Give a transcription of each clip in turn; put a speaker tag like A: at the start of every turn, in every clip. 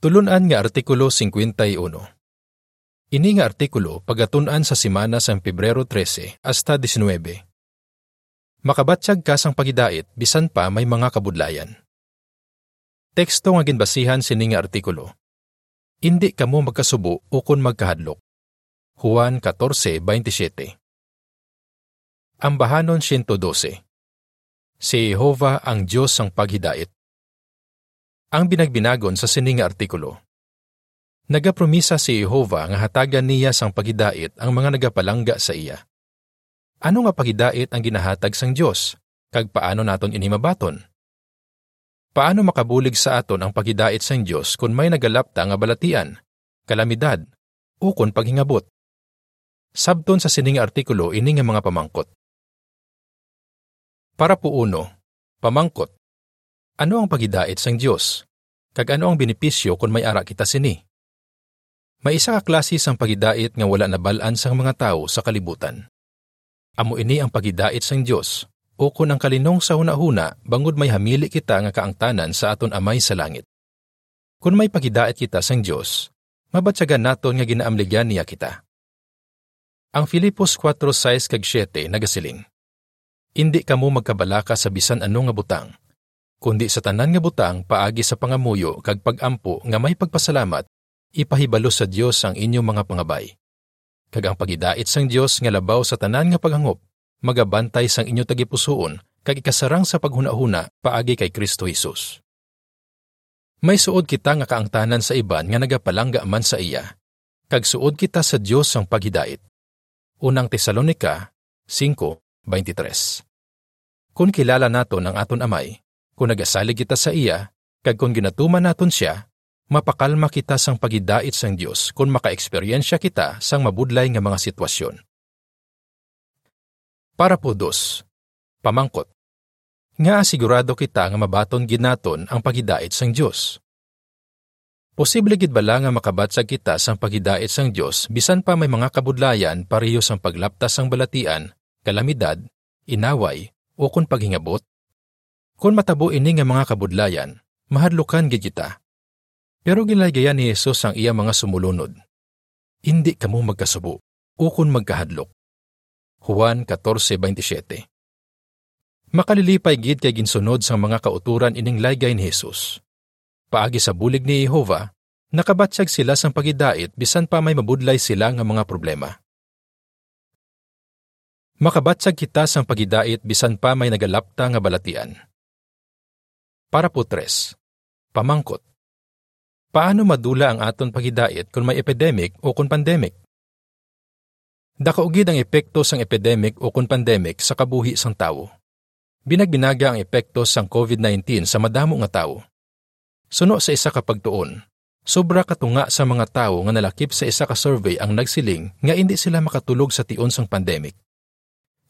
A: Tulunan nga Artikulo 51 Ini nga artikulo pagatunan sa simana sa Pebrero 13 hasta 19. Makabatsyag ka sang pagidait bisan pa may mga kabudlayan. Teksto nga ginbasihan sini nga artikulo. Indi kamo magkasubo ukon magkahadlok. Juan 14:27. Ang bahanon 112. Si Jehova ang Diyos ang paghidait ang binagbinagon sa sining artikulo. Nagapromisa si Jehova nga hatagan niya sang pagidait ang mga nagapalangga sa iya. Ano nga pagidait ang ginahatag sang Dios? Kag paano naton ini mabaton? Paano makabulig sa aton ang pagidait sang Dios kung may nagalapta nga balatian, kalamidad, o kung paghingabot? Sabton sa sining artikulo ini nga mga pamangkot. Para po uno, pamangkot ano ang pagidait sang Dios? Kag ano ang benepisyo kung may ara kita sini? May isa ka klase sang pagidait nga wala nabalaan sang mga tao sa kalibutan. Amo ini ang pagidait sang Dios o kun ang kalinong sa hunahuna bangod may hamili kita nga kaangtanan sa aton amay sa langit. Kung may pagidait kita sang Dios, mabatsagan naton nga ginaamligyan niya kita. Ang Filipos 4:6 kag 7 nagasiling. Indi kamo magkabalaka sa bisan ano nga butang, kundi sa tanan nga butang paagi sa pangamuyo kag pagampo nga may pagpasalamat, ipahibalo sa Dios ang inyong mga pangabay. Kag ang pagidait sang Dios nga labaw sa tanan nga paghangop, magabantay sang inyo tagipusoon kag ikasarang sa paghunahuna paagi kay Kristo Hesus. May suod kita nga kaangtanan sa iban nga nagapalangga man sa iya, kag suod kita sa Dios ang paghidait. Unang Tesalonika 5:23. Kung kilala naton ang aton amay, kung nagasalig kita sa iya, kag kung ginatuman naton siya, mapakalma kita sang pagidait sang Dios kung makaeksperyensya kita sang mabudlay nga mga sitwasyon. Para po dos, pamangkot. Nga sigurado kita nga mabaton ginaton ang pagidait sang Dios. Posible gid bala nga makabatsag kita sang pagidait sang Dios bisan pa may mga kabudlayan pareho sang paglaptas sang balatian, kalamidad, inaway, o kung paghingabot, kung matabo ini nga mga kabudlayan, mahadlukan gid kita. Pero ginlaygayan ni Jesus ang iya mga sumulunod. Hindi kamo magkasubo, ukon magkahadlok. Juan 14:27. Makalilipay gid kay ginsunod sang mga kauturan ining laygay ni Jesus. Paagi sa bulig ni Jehova, nakabatsyag sila sang pagidait bisan pa may mabudlay sila nga mga problema. Makabatsag kita sang pagidait bisan pa may nagalapta nga balatian. Para po tres, pamangkot. Paano madula ang aton pagidait kung may epidemic o kung pandemic? Dakaugid ang epekto sang epidemic o kung pandemic sa kabuhi sang tawo. Binagbinaga ang epekto sang COVID-19 sa madamo nga tawo. Suno sa isa ka pagtuon, sobra katunga sa mga tawo nga nalakip sa isa ka survey ang nagsiling nga hindi sila makatulog sa tion sang pandemic.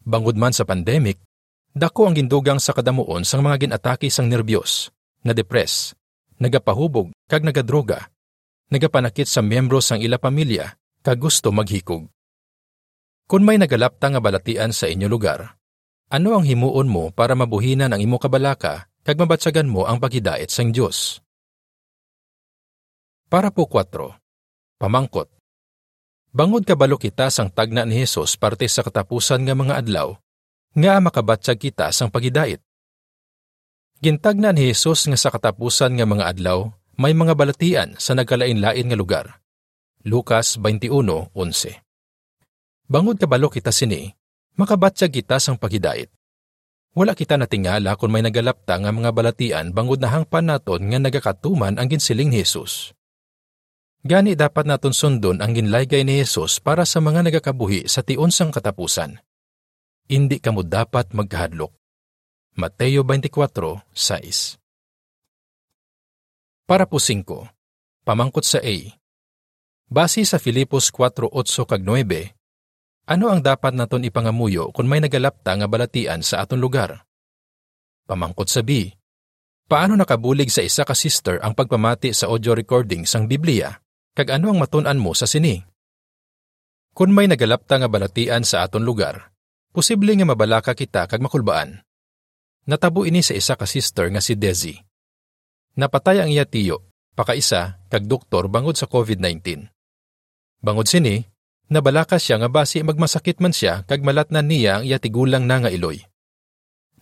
A: Bangod man sa pandemic, Dako ang gindugang sa kadamuon sang mga ginatake sang nerbiyos, na depres, nagapahubog kag nagadroga, nagapanakit sa miyembro sang ila pamilya kag gusto maghikog. Kung may nagalapta nga balatian sa inyo lugar, ano ang himuon mo para mabuhinan ang imo kabalaka kag mabatsagan mo ang paghidait sang Dios? Para po 4. Pamangkot. Bangod kabalo kita sang tagna ni Hesus parte sa katapusan nga mga adlaw, nga makabatsag kita sang pagidait. Gintagna ni Jesus nga sa katapusan nga mga adlaw, may mga balatian sa nagkalain-lain nga lugar. Lucas 21:11. Bangod kabalo kita sini, makabatsag kita sang pagidait. Wala kita natingala kung may nagalapta nga mga balatian bangod na hangpan naton nga nagakatuman ang ginsiling ni Jesus. Gani dapat naton sundon ang ginlaygay ni Jesus para sa mga nagakabuhi sa tion sang katapusan hindi kamo dapat magkahadlok. Mateo 24:6 Para po 5. Pamangkot sa A. Base sa Filipos 4:8 kag 9, ano ang dapat naton ipangamuyo kung may nagalapta nga balatian sa aton lugar? Pamangkot sa B. Paano nakabulig sa isa ka sister ang pagpamati sa audio recording sang Biblia? Kag ano ang matun-an mo sa sini? Kung may nagalapta nga balatian sa aton lugar, Posible nga mabalaka kita kag makulbaan. Natabo ini sa isa ka sister nga si Desi. Napatay ang iya tiyo Pakaisa, kag doktor bangod sa COVID-19. Bangod sini, nabalakas siya nga basi magmasakit man siya kag malatnan niya ang iya tigulang na nga iloy.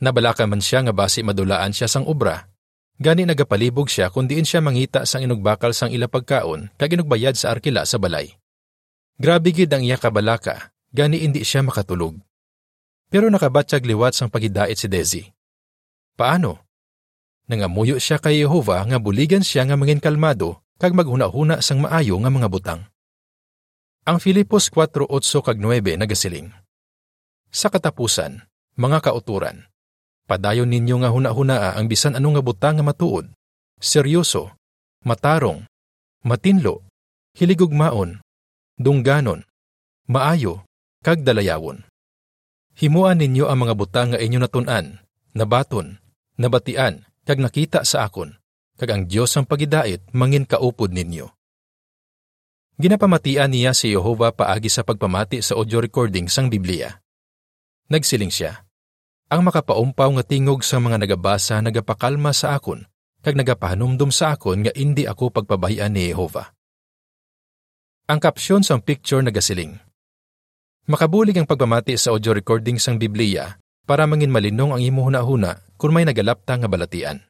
A: Nabalaka man siya nga basi madulaan siya sang obra. Gani nagapalibog siya kung diin siya mangita sang inugbakal sang ila pagkaon kag inugbayad sa arkila sa balay. Grabe gid ang iya kabalaka, gani indi siya makatulog. Pero nakabatsyag liwat sang pagidait si Desi. Paano? Nangamuyo siya kay Jehova nga buligan siya nga mangin kalmado kag maghuna-huna sang maayo nga mga butang. Ang Filipos 4:8 kag 9 nagasiling. Sa katapusan, mga kauturan, padayon ninyo nga huna-hunaa ang bisan anong nga butang nga matuod, seryoso, matarong, matinlo, hiligugmaon, dungganon, maayo, kag dalayawon. Himuan ninyo ang mga butang nga inyo natun-an, nabaton, nabatian, kag nakita sa akon, kag ang Dios ang pagidait mangin kaupod ninyo. Ginapamatian niya si Jehova paagi sa pagpamati sa audio recording sang Biblia. Nagsiling siya, ang makapaumpaw nga tingog sa mga nagabasa nagapakalma sa akon, kag nagapahanumdum sa akon nga indi ako pagpabahian ni Jehova. Ang kapsyon sang picture nagasiling. Makabulig ang pagpamati sa audio recording sang Biblia para mangin malinong ang imo huna-huna kung may nagalapta nga balatian.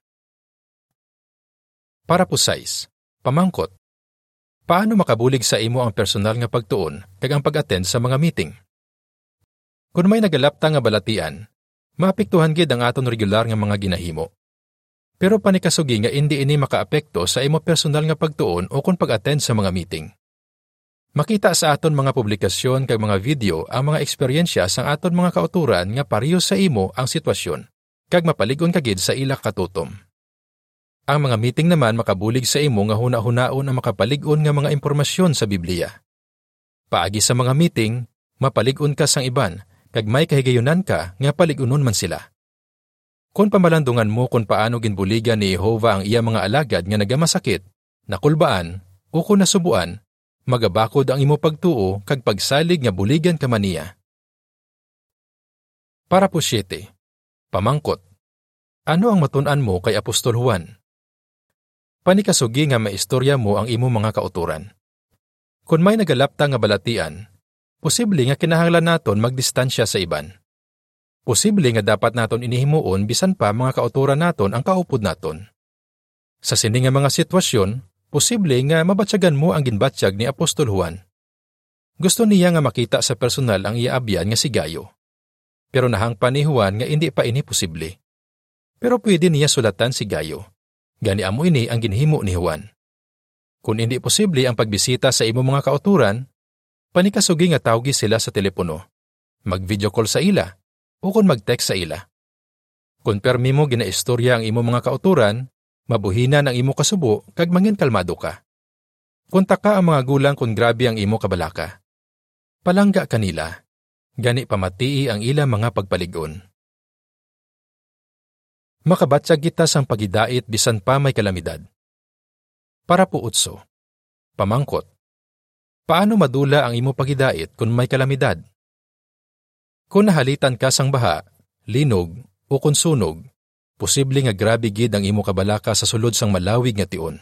A: Para po size, pamangkot. Paano makabulig sa imo ang personal nga pagtuon kag ang pag-attend sa mga meeting? Kung may nagalapta nga balatian, maapektuhan gid ang aton regular nga mga ginahimo. Pero panikasugi nga indi ini makaapekto sa imo personal nga pagtuon o kung pag-attend sa mga meeting. Makita sa aton mga publikasyon kag mga video ang mga eksperyensya sang aton mga kauturan nga pareho sa imo ang sitwasyon, kag mapaligon kagid sa ila katutom. Ang mga meeting naman makabulig sa imo nga huna-hunaon ang makapaligon nga mga impormasyon sa Biblia. Paagi sa mga meeting, mapaligon ka sang iban, kag may kahigayunan ka nga paligunon man sila. Kung pamalandungan mo kung paano ginbuligan ni Jehova ang iya mga alagad nga nagamasakit, nakulbaan, o kung nasubuan, magabakod ang imo pagtuo kag pagsalig nga buligan ka maniya. Para po siyete, pamangkot. Ano ang matun-an mo kay Apostol Juan? Panikasugi nga maistorya mo ang imo mga kauturan. Kung may nagalapta nga balatian, posible nga kinahanglan naton magdistansya sa iban. Posible nga dapat naton inihimuon bisan pa mga kauturan naton ang kaupod naton. Sa sini nga mga sitwasyon, posible nga mabatsagan mo ang ginbatsyag ni Apostol Juan. Gusto niya nga makita sa personal ang iaabyan nga si Gayo. Pero nahangpan ni Juan nga hindi pa ini posible. Pero pwede niya sulatan si Gayo. Gani amo ini ang ginhimo ni Juan. Kung hindi posible ang pagbisita sa imo mga kauturan, panikasugi nga tawgi sila sa telepono, mag-video call sa ila, o kung mag-text sa ila. Kung permi mo ginaistorya ang imo mga kauturan, mabuhina ang imo kasubo kag mangin kalmado ka. Kunta ka ang mga gulang kung grabe ang imo kabalaka. Palangga kanila, gani pamatii ang ila mga pagpaligon. Makabatsag kita sang pagidait bisan pa may kalamidad. Para po utso. Pamangkot. Paano madula ang imo pagidait kung may kalamidad? Kung nahalitan ka sang baha, linog, o kung sunog, posible nga grabe gid ang imo kabalaka sa sulod sang malawig nga tion.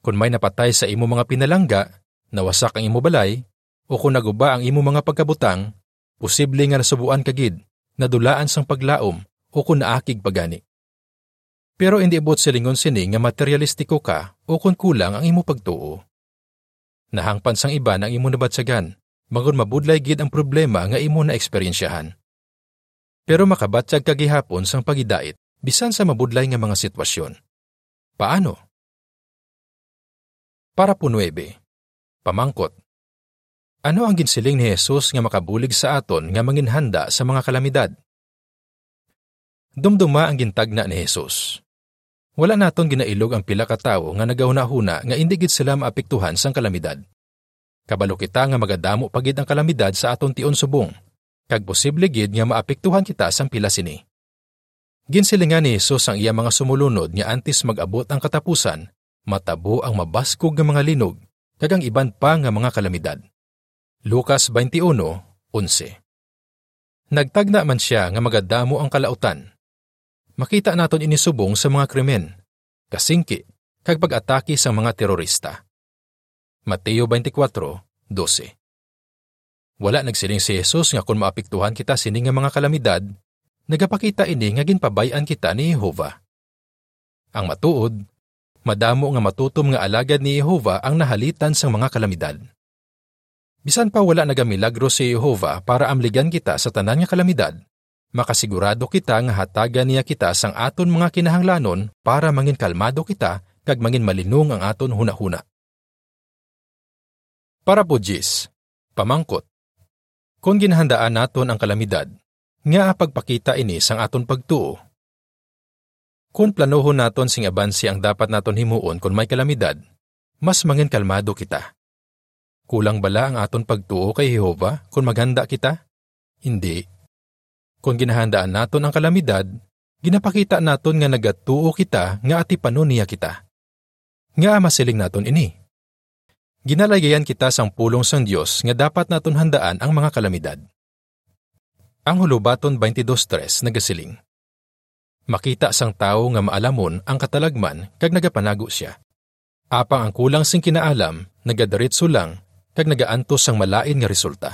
A: Kung may napatay sa imo mga pinalangga, nawasak ang imo balay, o kung naguba ang imo mga pagkabutang, posible nga nasubuan ka gid, nadulaan sang paglaom o kung naakig pagani. Pero hindi ibot silingon sini nga materialistiko ka o kung kulang ang imo pagtuo. Nahangpan sang iba ang imo nabatsagan, magun mabudlay gid ang problema nga imo na eksperyensyahan. Pero makabatsag kagihapon sang pagidait bisan sa mabudlay nga mga sitwasyon. Paano? Para po 9. Pamangkot. Ano ang ginsiling ni Jesus nga makabulig sa aton nga manginhanda sa mga kalamidad? Dumduma ang gintagna ni Jesus. Wala naton ginailog ang pila ka tawo nga nagahuna-huna nga indi gid sila maapektuhan sang kalamidad. Kabalo kita nga magadamo pagid ang kalamidad sa aton tion subong, kag posible gid nga maapektuhan kita sang pila sini. Ginsilingan ni Jesus ang iya mga sumulunod nga antes mag-abot ang katapusan, matabo ang mabaskog nga mga linog, kag ang iban pa nga mga kalamidad. Lucas 21:11 Nagtagna man siya nga magadamo ang kalautan. Makita naton inisubong sa mga krimen, kasingki, kag pag-atake sa mga terorista. Mateo 24:12. Wala nagsiling si Jesus nga kung maapektuhan kita sini nga mga kalamidad, nagapakita ini nga ginpabayan kita ni Jehova. Ang matuod, madamo nga matutom nga alagad ni Jehova ang nahalitan sang mga kalamidad. Bisan pa wala nagamilagro si Jehova para amligan kita sa tanan nga kalamidad, makasigurado kita nga hatagan niya kita sang aton mga kinahanglanon para mangin kalmado kita kag mangin malinong ang aton hunahuna. Para po Jis, pamangkot. Kung ginahandaan naton ang kalamidad, nga pagpakita ini sang aton pagtuo. Kung planohon naton sing abansi ang dapat naton himuon kung may kalamidad, mas mangin kalmado kita. Kulang bala ang aton pagtuo kay Jehova kung maghanda kita? Hindi. Kung ginahandaan naton ang kalamidad, ginapakita naton nga nagatuo kita nga ati niya kita. Nga masiling naton ini. Ginalagayan kita sang pulong sang Dios nga dapat naton handaan ang mga kalamidad. Ang hulubaton 22.3 nagasiling. Makita sang tao nga maalamon ang katalagman kag nagapanago siya. Apang ang kulang sing kinaalam, nagadaritso lang kag nagaantos sang malain nga resulta.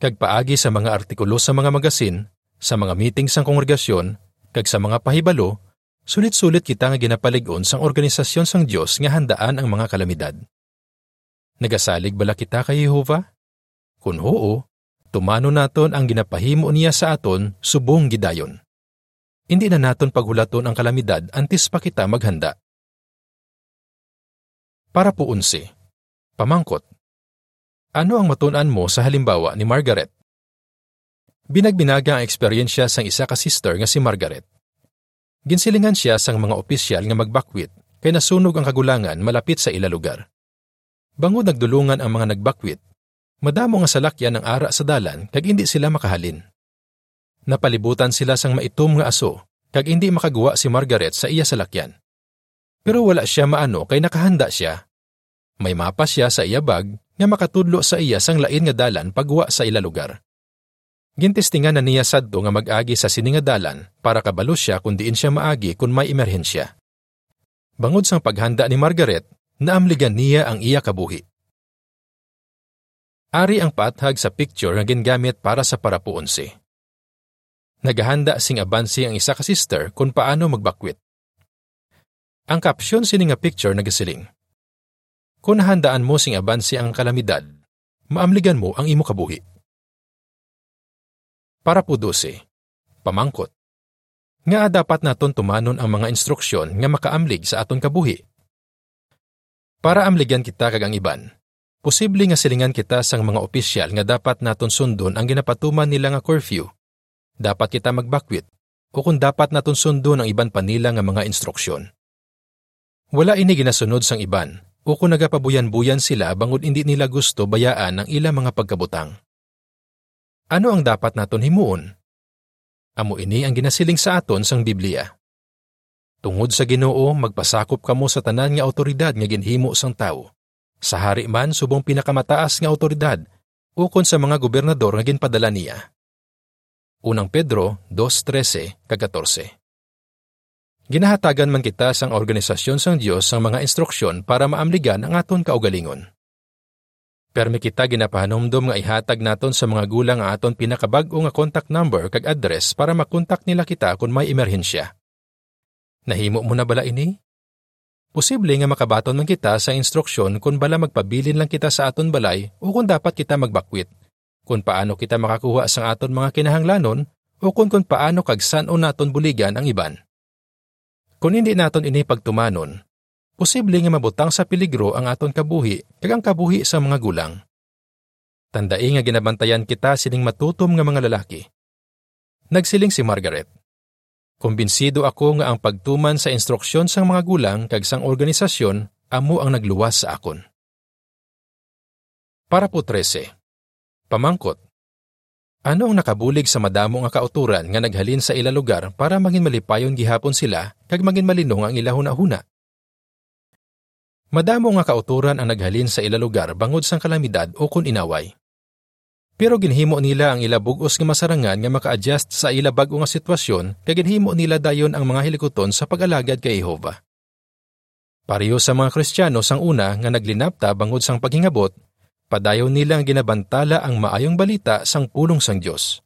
A: Kag paagi sa mga artikulo sa mga magasin, sa mga meeting sang kongregasyon, kag sa mga pahibalo, sulit-sulit kita nga ginapalig-on sang organisasyon sang Dios nga handaan ang mga kalamidad. Nagasalig bala kita kay Jehova? Kung oo, tumano naton ang ginapahimo niya sa aton subong gidayon. Hindi na naton paghulaton ang kalamidad antes pa kita maghanda. Para po unsi, pamangkot. Ano ang matunan mo sa halimbawa ni Margaret? Binagbinaga ang eksperyensya sang isa ka sister nga si Margaret. Ginsilingan siya sang mga opisyal nga magbakwit kay nasunog ang kagulangan malapit sa ila lugar. Bangod nagdulungan ang mga nagbakwit, madamo nga salakyan ang ara sa dalan kag hindi sila makahalin. Napalibutan sila sang maitom nga aso kag hindi makagawa si Margaret sa iya salakyan. Pero wala siya maano kay nakahanda siya. May mapa siya sa iya bag nga makatudlo sa iya sang lain nga dalan pagwa sa ila lugar. Gintestingan na niya sadto nga mag-agi sa sini nga dalan para kabalo siya kung diin siya maagi kung may emerhensya. Bangod sang paghanda ni Margaret, naamligan niya ang iya kabuhi. Ari ang paathag sa picture nga gingamit para sa parapuonsi. Nagahanda sing abansi ang isa ka sister kung paano magbakwit. Ang caption sini nga picture nagasiling. Kung nahandaan mo sing abansi ang kalamidad, maamligan mo ang imo kabuhi. Para po 12. Pamangkot. Nga dapat naton tumanon ang mga instruksyon nga makaamlig sa aton kabuhi para amligyan kita kag ang iban. Posible nga silingan kita sang mga opisyal nga dapat naton sundon ang ginapatuman nila nga curfew. Dapat kita magbakwit o kung dapat naton sundon ang iban pa nila nga mga instruksyon. Wala ini ginasunod sang iban o kung nagapabuyan-buyan sila bangod hindi nila gusto bayaan ang ilang mga pagkabutang. Ano ang dapat naton himuon? Amo ini ang ginasiling sa aton sang Biblia. Tungod sa Ginoo magpasakop kamo sa tanan nga awtoridad nga ginhimo sang tawo. Sa hari man subong pinakamataas nga awtoridad ukon sa mga gobernador nga ginpadala niya. Unang Pedro 2:13 14. Ginahatagan man kita sang organisasyon sang Dios sang mga instruksyon para maamligan ang aton kaugalingon. Permi kita ginapahanomdom nga ihatag naton sa mga gulang ang aton pinakabag-o nga contact number kag address para makontak nila kita kung may emerhensya. Nahimo mo na bala ini? Posible nga makabaton man kita sa instruksyon kung bala magpabilin lang kita sa aton balay o kung dapat kita magbakwit, kung paano kita makakuha sa aton mga kinahanglanon o kung kung paano kag o naton buligan ang iban. Kung hindi naton ini pagtumanon, posible nga mabutang sa peligro ang aton kabuhi kag ang kabuhi sa mga gulang. Tandai nga ginabantayan kita sining matutom nga mga lalaki. Nagsiling si Margaret. Kumbinsido ako nga ang pagtuman sa instruksyon sang mga gulang kag sang organisasyon amo ang nagluwas sa akon. Para po 13. Pamangkot. Ano ang nakabulig sa madamo nga kauturan nga naghalin sa ila lugar para maging malipayon gihapon sila kag maging malinong ang ila huna-huna? Madamo nga kauturan ang naghalin sa ila lugar bangod sang kalamidad o kun inaway. Pero ginhimo nila ang ila bugos nga masarangan nga maka-adjust sa ila bag-o nga sitwasyon kay ginhimo nila dayon ang mga hilikoton sa pag-alagad kay Jehova. Pareho sa mga Kristiyano sang una nga naglinapta bangod sang paghingabot, padayon nila ang ginabantala ang maayong balita sang pulong sang Dios.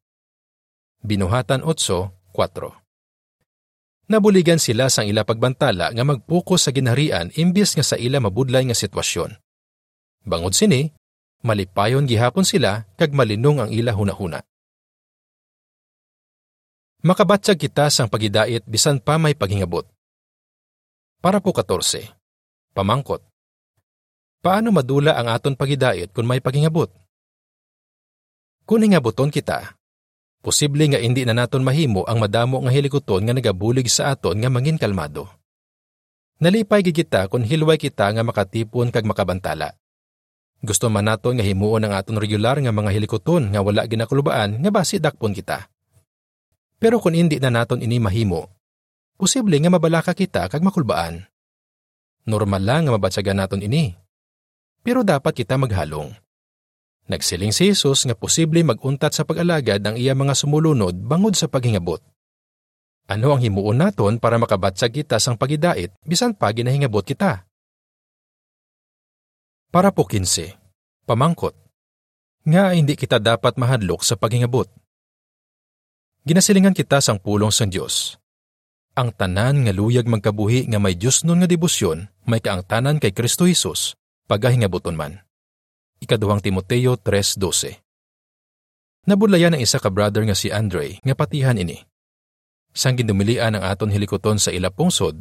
A: Binuhatan 8:4. Nabuligan sila sang ila pagbantala nga magpuko sa ginharian imbis nga sa ila mabudlay nga sitwasyon. Bangod sini, malipayon gihapon sila kag malinong ang ila hunahuna. Makabatsag kita sang pagidait bisan pa may paghingabot. Para po 14. Pamangkot. Paano madula ang aton pagidait kung may paghingabot? Kung hingabuton kita, posible nga hindi na naton mahimo ang madamo nga hilikoton nga nagabulig sa aton nga mangin kalmado. Nalipay gid kita kung hilway kita nga makatipon kag makabantala. Gusto man naton nga himuon ang aton regular nga mga hilikoton nga wala ginakulubaan nga basi dakpon kita. Pero kung hindi na naton ini mahimo, posible nga mabalaka kita kag makulbaan. Normal lang nga mabatsagan naton ini. Pero dapat kita maghalong. Nagsiling si Jesus nga posible maguntat sa pag-alagad ang iya mga sumulunod bangod sa paghingabot. Ano ang himuon naton para makabatsag kita sang pagidait bisan pa ginahingabot kita? Para po 15. Pamangkot. Nga hindi kita dapat mahadlok sa paghingabot. Ginasilingan kita sang pulong sang Dios. Ang tanan nga luyag magkabuhi nga may Dios nun nga debosyon, may kaangtanan kay Kristo Jesus, pagahingabuton man. Ikaduhang Timoteo 3.12 Nabulayan ang isa ka brother nga si Andre nga patihan ini. Sang gindumilian ang aton hilikoton sa ila pungsod,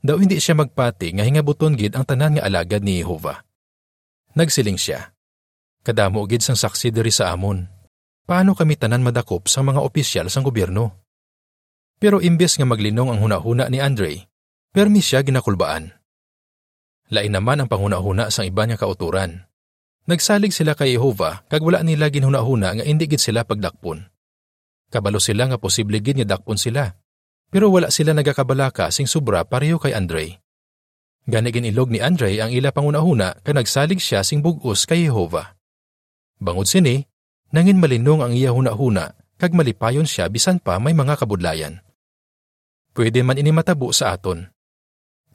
A: daw hindi siya magpati nga hingabuton gid ang tanan nga alagad ni Jehova. Nagsiling siya. Kadamo gid sang saksi diri sa amon paano kami tanan madakop sa mga opisyal sang gobyerno. Pero imbes nga maglinong ang hunahuna ni Andre, permi siya ginakulbaan. Lain naman ang panghunahuna sang iba niya kauturan. Nagsalig sila kay Jehova kag wala nila ginhunahuna nga indi gid sila pagdakpon. Kabalo sila nga posible gid nga dakpon sila. Pero wala sila nagakabalaka sing sobra pareho kay Andre. Gani ilog ni Andre ang ila pangunahuna kag nagsalig siya sing bugos kay Jehova. Bangod sini, Nangin malinong ang iya huna-huna, kag malipayon siya bisan pa may mga kabudlayan. Pwede man ini matabo sa aton.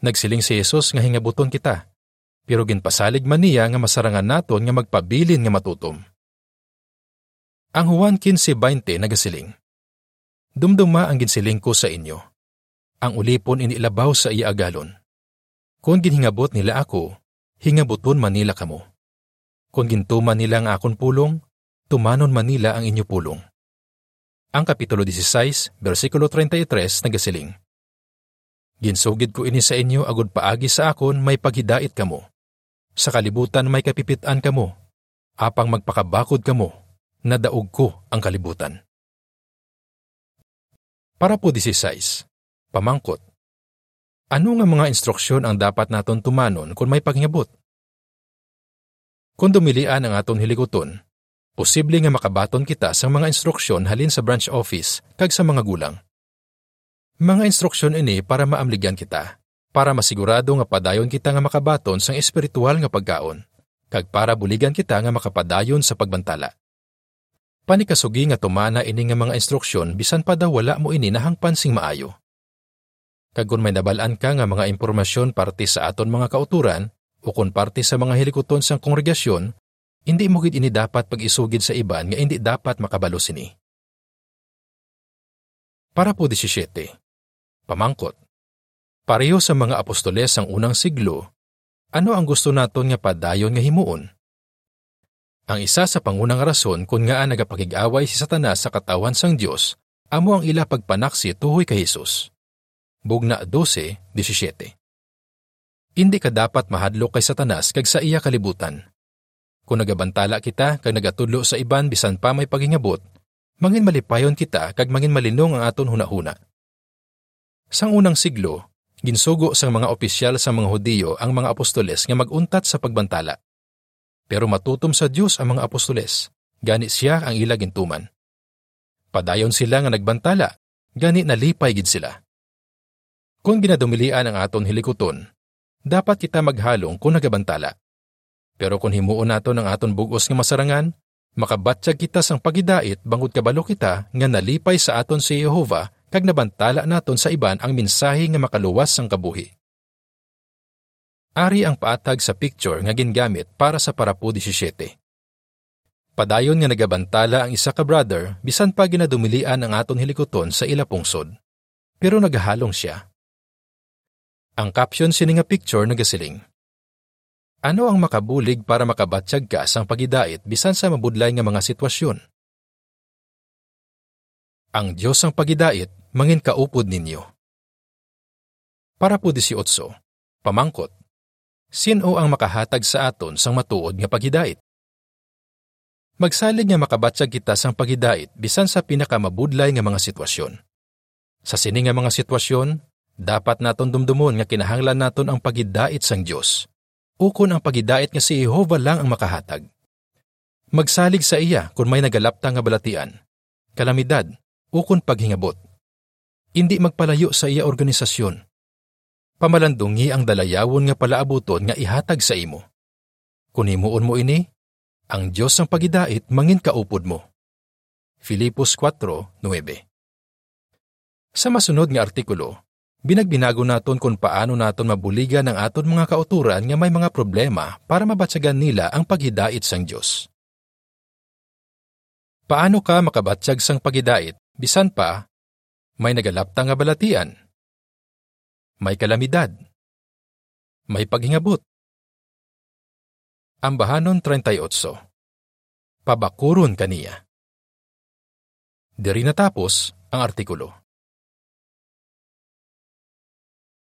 A: Nagsiling si Jesus nga hingabuton kita, pero ginpasalig man niya nga masarangan naton nga magpabilin nga matutom. Ang Juan 15.20 nagasiling, Dumduma ang ginsiling ko sa inyo. Ang ulipon inilabaw sa iya agalon. Kung ginhingabot nila ako, hingabuton man nila kamo. Kung gintuman nila ang akon pulong, Tumanon Manila ang inyo pulong. Ang Kapitulo 16, versikulo 33 nagasiling. Ginsugid ko ini sa inyo agud paagi sa akon may paghidait kamo. Sa kalibutan may kapipitan kamo. Apang magpakabakod kamo, nadaog ko ang kalibutan. Para po 16. Pamangkot. Ano nga mga instruksyon ang dapat naton tumanon kung may paghingabot? Kung dumilian ang aton hilikoton, posible nga makabaton kita sa mga instruksyon halin sa branch office kag sa mga gulang. Mga instruksyon ini para maamligyan kita, para masigurado nga padayon kita nga makabaton sang espiritual nga pagkaon, kag para buligan kita nga makapadayon sa pagbantala. Panikasugi nga tumana ini nga mga instruksyon bisan pa daw wala mo ini nahangpan sing maayo. Kag may nabalaan ka nga mga impormasyon parte sa aton mga kauturan o kung parte sa mga hilikoton sang kongregasyon hindi mo gid ini dapat pag-isugid sa iban nga hindi dapat makabalo sini. Para po 17. Pamangkot. Pareho sa mga apostoles ang unang siglo, ano ang gusto naton nga padayon nga himuon? Ang isa sa pangunang rason kung nga nagapakig-away si Satanas sa katawan sang Dios, amo ang ila pagpanaksi tuhoy kay Hesus. Bugna 12:17. Hindi ka dapat mahadlok kay Satanas kag sa iya kalibutan kung nagabantala kita kag nagatudlo sa iban bisan pa may pagingabot, mangin malipayon kita kag mangin malinong ang aton hunahuna. Sang unang siglo, ginsugo sang mga opisyal sa mga Hudiyo ang mga apostoles nga maguntat sa pagbantala. Pero matutom sa Dios ang mga apostoles, gani siya ang ila gintuman. Padayon sila nga nagbantala, gani nalipay gid sila. Kung ginadumilian ang aton hilikoton, dapat kita maghalong kung nagabantala. Pero kung himuon nato ng aton bugos nga masarangan, makabatyag kita sang pagidait bangod kabalo kita nga nalipay sa aton si Jehova kag nabantala naton sa iban ang mensahe nga makaluwas sang kabuhi. Ari ang paatag sa picture nga gingamit para sa parapo 17. Padayon nga nagabantala ang isa ka brother bisan pa ginadumilian ang aton hilikoton sa ila pungsod. Pero nagahalong siya. Ang caption sini nga picture nagasiling. Ano ang makabulig para makabatsyag ka sang pagidait bisan sa mabudlay nga mga sitwasyon? Ang Diyos ang pagidait, mangin kaupod ninyo. Para po 18, pamangkot. Sino ang makahatag sa aton sang matuod nga pagidait? Magsalig nga makabatsyag kita sang pagidait bisan sa pinakamabudlay nga mga sitwasyon. Sa sini nga mga sitwasyon, dapat naton dumdumon nga kinahanglan naton ang pagidait sang Dios. Ukon ang pagidait nga si Jehova lang ang makahatag. Magsalig sa iya kung may nagalapta nga balatian, kalamidad, ukon paghingabot. Hindi magpalayo sa iya organisasyon. Pamalandungi ang dalayawon nga palaabuton nga ihatag sa imo. Kung imuon mo ini, ang Diyos ang pagidait mangin kaupod mo. Filipos 4.9 Sa masunod nga artikulo, binagbinago naton kung paano naton mabuligan ang aton mga kauturan nga may mga problema para mabatsagan nila ang paghidait sang Diyos. Paano ka makabatsyag sang paghidait bisan pa may nagalapta nga balatian? May kalamidad. May paghingabot Ambahanon 38 Pabakuron kaniya Diri natapos ang artikulo.